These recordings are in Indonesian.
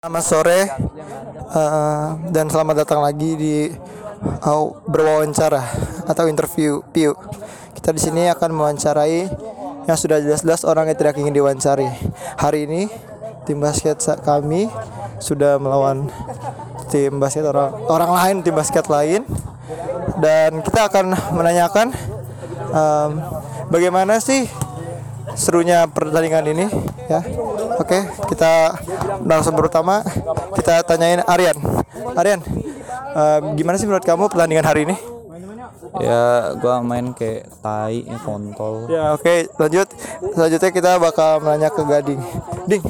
Selamat sore eh, dan selamat datang lagi di uh, berwawancara atau interview Piu. Kita di sini akan mewawancarai yang sudah jelas-jelas orang yang tidak ingin diwawancari. Hari ini tim basket kami sudah melawan tim basket orang orang lain, tim basket lain dan kita akan menanyakan em, bagaimana sih serunya pertandingan ini ya. Oke, kita langsung pertama kita tanyain Aryan. Aryan, eh, gimana sih menurut kamu pertandingan hari ini? Ya gua main kayak tai, kontol. Ya oke, lanjut. Selanjutnya kita bakal menanya ke Gading. Ding,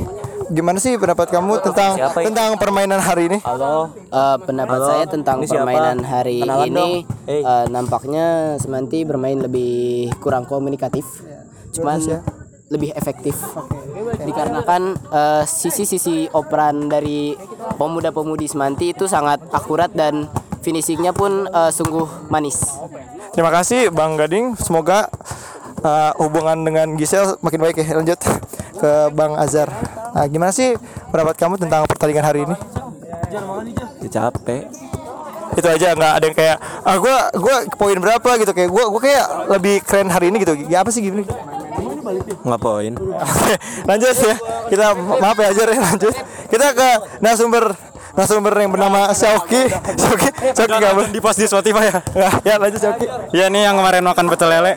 gimana sih pendapat kamu tentang Siapa tentang permainan hari ini? Halo. Eh, pendapat Halo, saya tentang ini siapa? permainan hari Kenalan ini. Hey. eh, nampaknya Semanti bermain lebih kurang komunikatif, cuman ya. Lebih efektif dikarenakan eh, sisi-sisi operan dari pemuda-pemudi Semanti itu sangat akurat dan finishingnya pun eh, sungguh manis. Terima kasih Bang Gading. Semoga uh, hubungan dengan Gisel makin baik ya. Lanjut ke Bang Azhar. Nah, gimana sih pendapat kamu tentang pertandingan hari ini? Ya, capek. itu aja nggak ada yang kayak ah gue gue poin berapa gitu kayak gue gue kayak lebih keren hari ini gitu ya apa sih gini Ngapain? Oke, lanjut ya. Kita maaf ya aja ya lanjut. Kita ke narasumber narasumber yang bernama Xiaoki Xiaoki Xiaoki nggak boleh di post di Spotify ya. Nggak, ya lanjut Xiaoki Ya ini yang kemarin makan betul lele.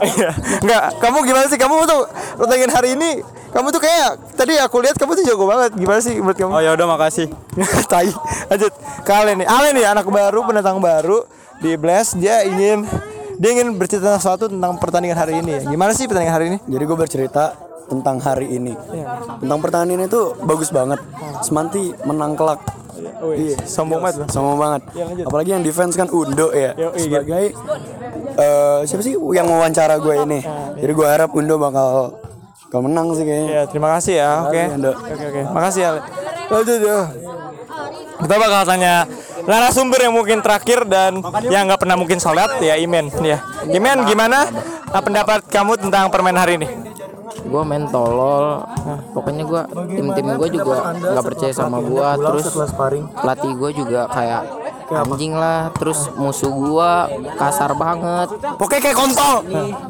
nggak kamu gimana sih? Kamu tuh pertandingan hari ini kamu tuh kayak tadi aku lihat kamu tuh jago banget. Gimana sih menurut kamu? Oh ya udah makasih. tai. Lanjut. Ale nih. Ale nih anak baru pendatang baru. Di Blast dia ingin dia ingin bercerita sesuatu tentang pertandingan hari ini gimana sih pertandingan hari ini Jadi gue bercerita tentang hari ini. Tentang pertandingan itu bagus banget. Semanti menang kelak. Iya, sombong banget sombong banget. Apalagi yang defense kan Undo ya. Yo, iya. Sebagai eh, siapa sih yang wawancara gue ini. Jadi gue harap Undo bakal bakal menang sih kayaknya. ya terima kasih ya oke oke oke makasih Ale lanjut ya kita bakal tanya narasumber yang mungkin terakhir dan yang nggak pernah mungkin sholat ya Imen. Ya. Imen gimana uh, pendapat kamu tentang permainan hari ini? Gue main tolol. Pokoknya gue tim tim gue juga nggak percaya sama gue terus pelatih gue juga kayak anjing lah. Terus musuh gue kasar banget. Pokoknya kayak kontol.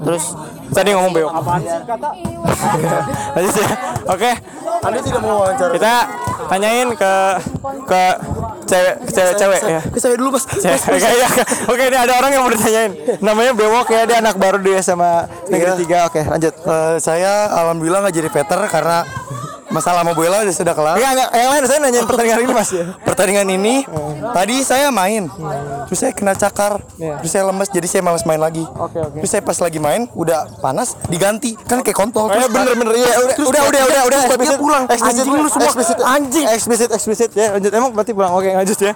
Terus tadi ngomong beok ya oke. Anda tidak mau wawancara. kita tanyain ke ke cewek cewek cewek ya Ke saya dulu pas. Cewek, Oke, iya. Oke, ini ada orang yang mau ditanyain. Namanya Bewok ya, dia anak baru dia sama Negeri Iya. 3. Oke, lanjut. Eh, saya alhamdulillah nggak jadi veter karena masalah udah sudah kelar. Enggak, enggak, yang lain saya nanyain pertandingan ini Mas ya. Pertandingan ini tadi saya main, terus saya kena cakar, terus saya lemes jadi saya malas main lagi. Oke, oke. Terus saya pas lagi main udah panas diganti kan kayak kontol. Eh, bener bener iya udah Terus udah udah udah udah terus dia eksplisit pulang. eksplisit Anjing lu semua. eksplisit Anjing. eksplisit eksplisit ya lanjut emang berarti pulang oke lanjut ya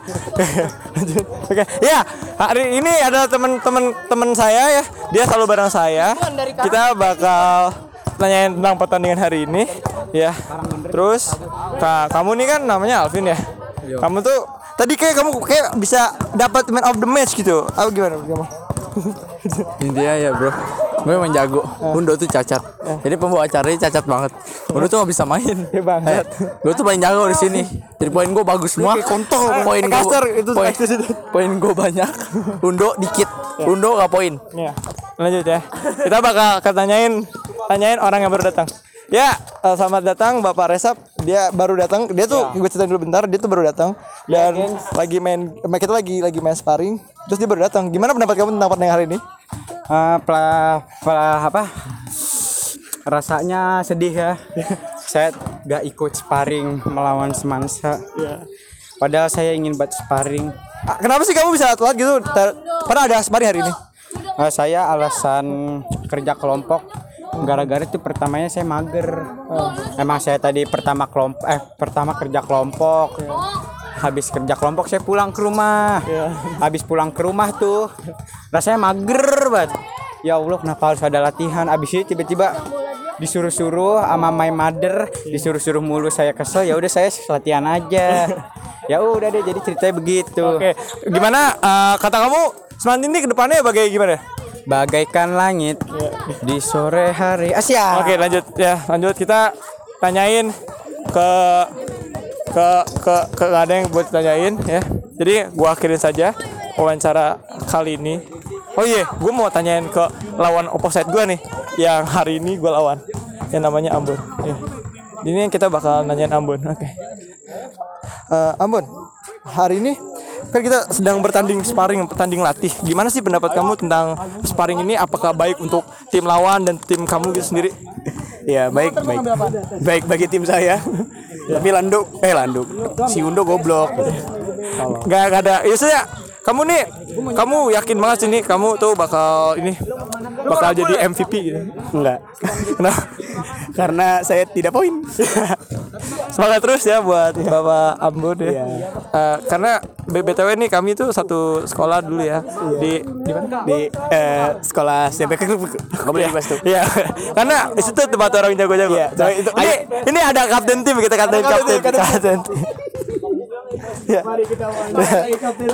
lanjut oke ya hari ini ada teman-teman teman saya ya dia selalu bareng saya kita bakal tanyain tentang pertandingan hari ini ya. Terus ka, kamu nih kan namanya Alvin ya? Kamu tuh tadi kayak kamu kayak bisa dapat man of the match gitu. Apa gimana kamu? Intinya ya bro. Gue emang jago. Undo tuh cacat. Jadi pembawa acaranya cacat banget. Undo tuh gak bisa main. Ya, bangsat. gue tuh paling jago di sini. Jadi poin gue bagus semua. kontol, poin gue poin, eksplisit. poin gue banyak. Undo dikit. Undo gak poin. Ya, lanjut ya. Kita bakal ketanyain tanyain orang yang baru datang. Ya, eh, selamat datang Bapak Resap. Dia baru datang. Dia tuh gue ceritain dulu bentar, dia tuh baru datang dan lagi main kita lagi lagi main sparring. Terus dia baru datang. Gimana pendapat kamu tentang pertandingan hari ini? Ah, pela, pela- apa? Rasanya sedih ya. saya gak ikut sparring melawan Semansa. Padahal saya ingin buat sparring. Ah, Kenapa sih kamu bisa telat gitu? Ter- Karena ada sparring hari ini. Ah, saya alasan kerja kelompok gara-gara itu pertamanya saya mager. Emang saya tadi pertama kelompok eh pertama kerja kelompok. Habis kerja kelompok saya pulang ke rumah. Habis pulang ke rumah tuh rasanya mager banget. Ya Allah kenapa harus ada latihan? Habis itu tiba-tiba disuruh-suruh sama my mother, disuruh-suruh mulu saya kesel. Ya udah saya latihan aja. ya udah deh jadi ceritanya begitu. Oke, gimana eh, kata kamu Semantin ini ke depannya bagaimana? Bagaikan langit di sore hari. Asia. Oke, lanjut. Ya, lanjut. Kita tanyain ke ke ke ke ada yang buat tanyain ya. Jadi gua akhirin saja wawancara kali ini. Oh iya gua mau tanyain ke lawan opposite gua nih yang hari ini gua lawan yang namanya Ambon. Ya. ini yang kita bakal nanyain Ambon. Oke. Eh, Ambon hari ini kan kita sedang bertanding sparring bertanding latih gimana sih pendapat kamu tentang sparring ini apakah baik untuk tim lawan dan tim kamu gitu sendiri Ya baik baik baik bagi tim saya. Tapi Landuk eh Landuk si Undo goblok. Gak, gak ada. Ya saya kamu nih, kamu yakin banget sih nih kamu tuh bakal ini bakal jadi MVP gitu. Enggak. Kenapa? Karena saya tidak poin. Semangat terus ya buat Bapak Ambon ya. Eh, karena B- BTW nih kami tuh satu sekolah dulu ya. Di di mana? Di eh, sekolah siapa? Kamu boleh dibahas tuh. Iya, karena di situ tempat orang jago-jago. Iya, Nah, itu- ini ini ada kapten tim kita kapten kapten kapten tim.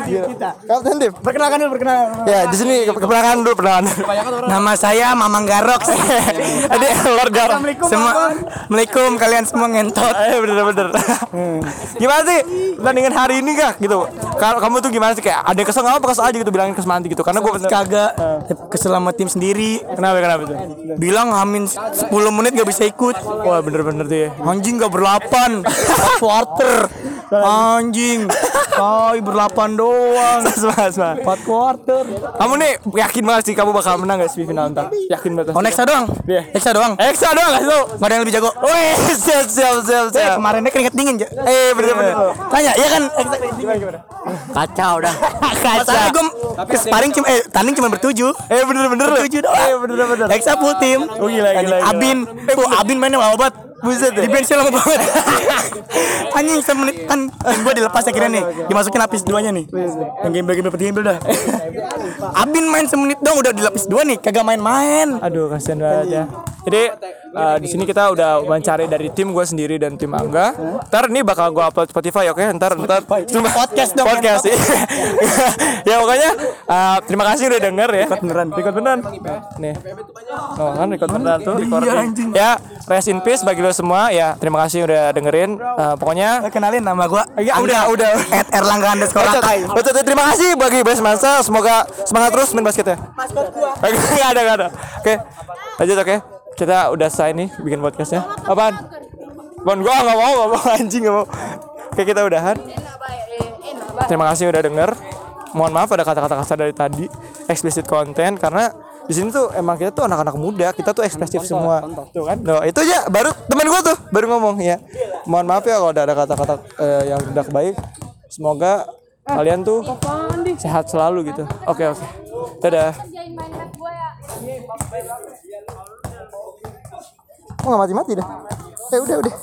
Ya. Kapten tim. Perkenalkan dulu perkenalkan. Ya, di sini ke- keperangan dulu perkenalan. Nama saya Mamang Garok. Ini Lord Garong. Semua Assalamualaikum kalian semua ngentot. Eh bener-bener. gimana sih pertandingan hari ini kak gitu? Kalau kamu tuh gimana sih kayak ada yang kesel nggak apa kesel aja gitu bilangin ke Semanti gitu karena gue Kagak kesel sama tim sendiri. Kenapa kenapa tuh? Bilang hamin 10 menit gak bisa ikut. Wah bener-bener tuh ya. Anjing gak berlapan Quarter Anjing Koi berlapan doang Semangat semangat. Empat quarter Kamu nih yakin banget sih kamu bakal menang gak semifinal ntar? Yakin banget. Oh Nexa doang Iya. Nexa doang Eksa doang gak tau? Gak ada yang lebih jago Wih, siap siap siap Eh siap. kemarinnya keringet dingin ja. Eh bener-bener. Tanya iya kan Kacau dah. Masalahnya gue ke sparring cuma Eh tanding cuma bertujuh Eh bener-bener. Bertujuh doang Eh bener-bener. Nexa full tim Oh, gila, gila. Abin Tuh Abin mainnya banget Buset Di bench lama banget? Anjing semenit kan Tim gue dilepas akhirnya nih. Dimasukin lapis duanya nih. Yang game-game game dah. Abin main semenit dong udah di lapis dua nih. Kagak main-main. Aduh kasihan banget ya. Jadi eh, di sini kita udah mencari dari tim gue sendiri dan tim Angga. Ntar ini bakal gue upload Spotify oke? Ntar ntar cuma Podcast dong, Podcast ya pokoknya eh, terima kasih udah denger ya. Record beneran. Record beneran. Nih. Oh kan record beneran tuh recording. Ya rest in peace bagi lo semua ya. Terima kasih udah dengerin. Eh, pokoknya Kenalin nama gua Ya, udah, udah. At Erlangga underscore. Betul, betul, terima kasih bagi Bas Mansa. Semoga semangat terus main basket ya. Gak ada, gak ada. Oke, lanjut oke. Kita udah selesai nih bikin podcastnya. Apaan? Bon, gua gak mau, gak mau anjing gak mau. Oke, kita udahan. Terima kasih udah denger. Mohon maaf ada kata-kata kasar dari tadi, explicit content karena di sini tuh emang kita tuh anak-anak muda, kita tuh ekspresif semua. Tuh kan? No, itu aja baru temen gua tuh baru ngomong ya. Mohon maaf ya kalau ada ada kata-kata eh, yang tidak baik. Semoga kalian tuh sehat selalu gitu. Oke, oke. Dadah. Oh, nggak mati-mati dah. Eh, udah, udah.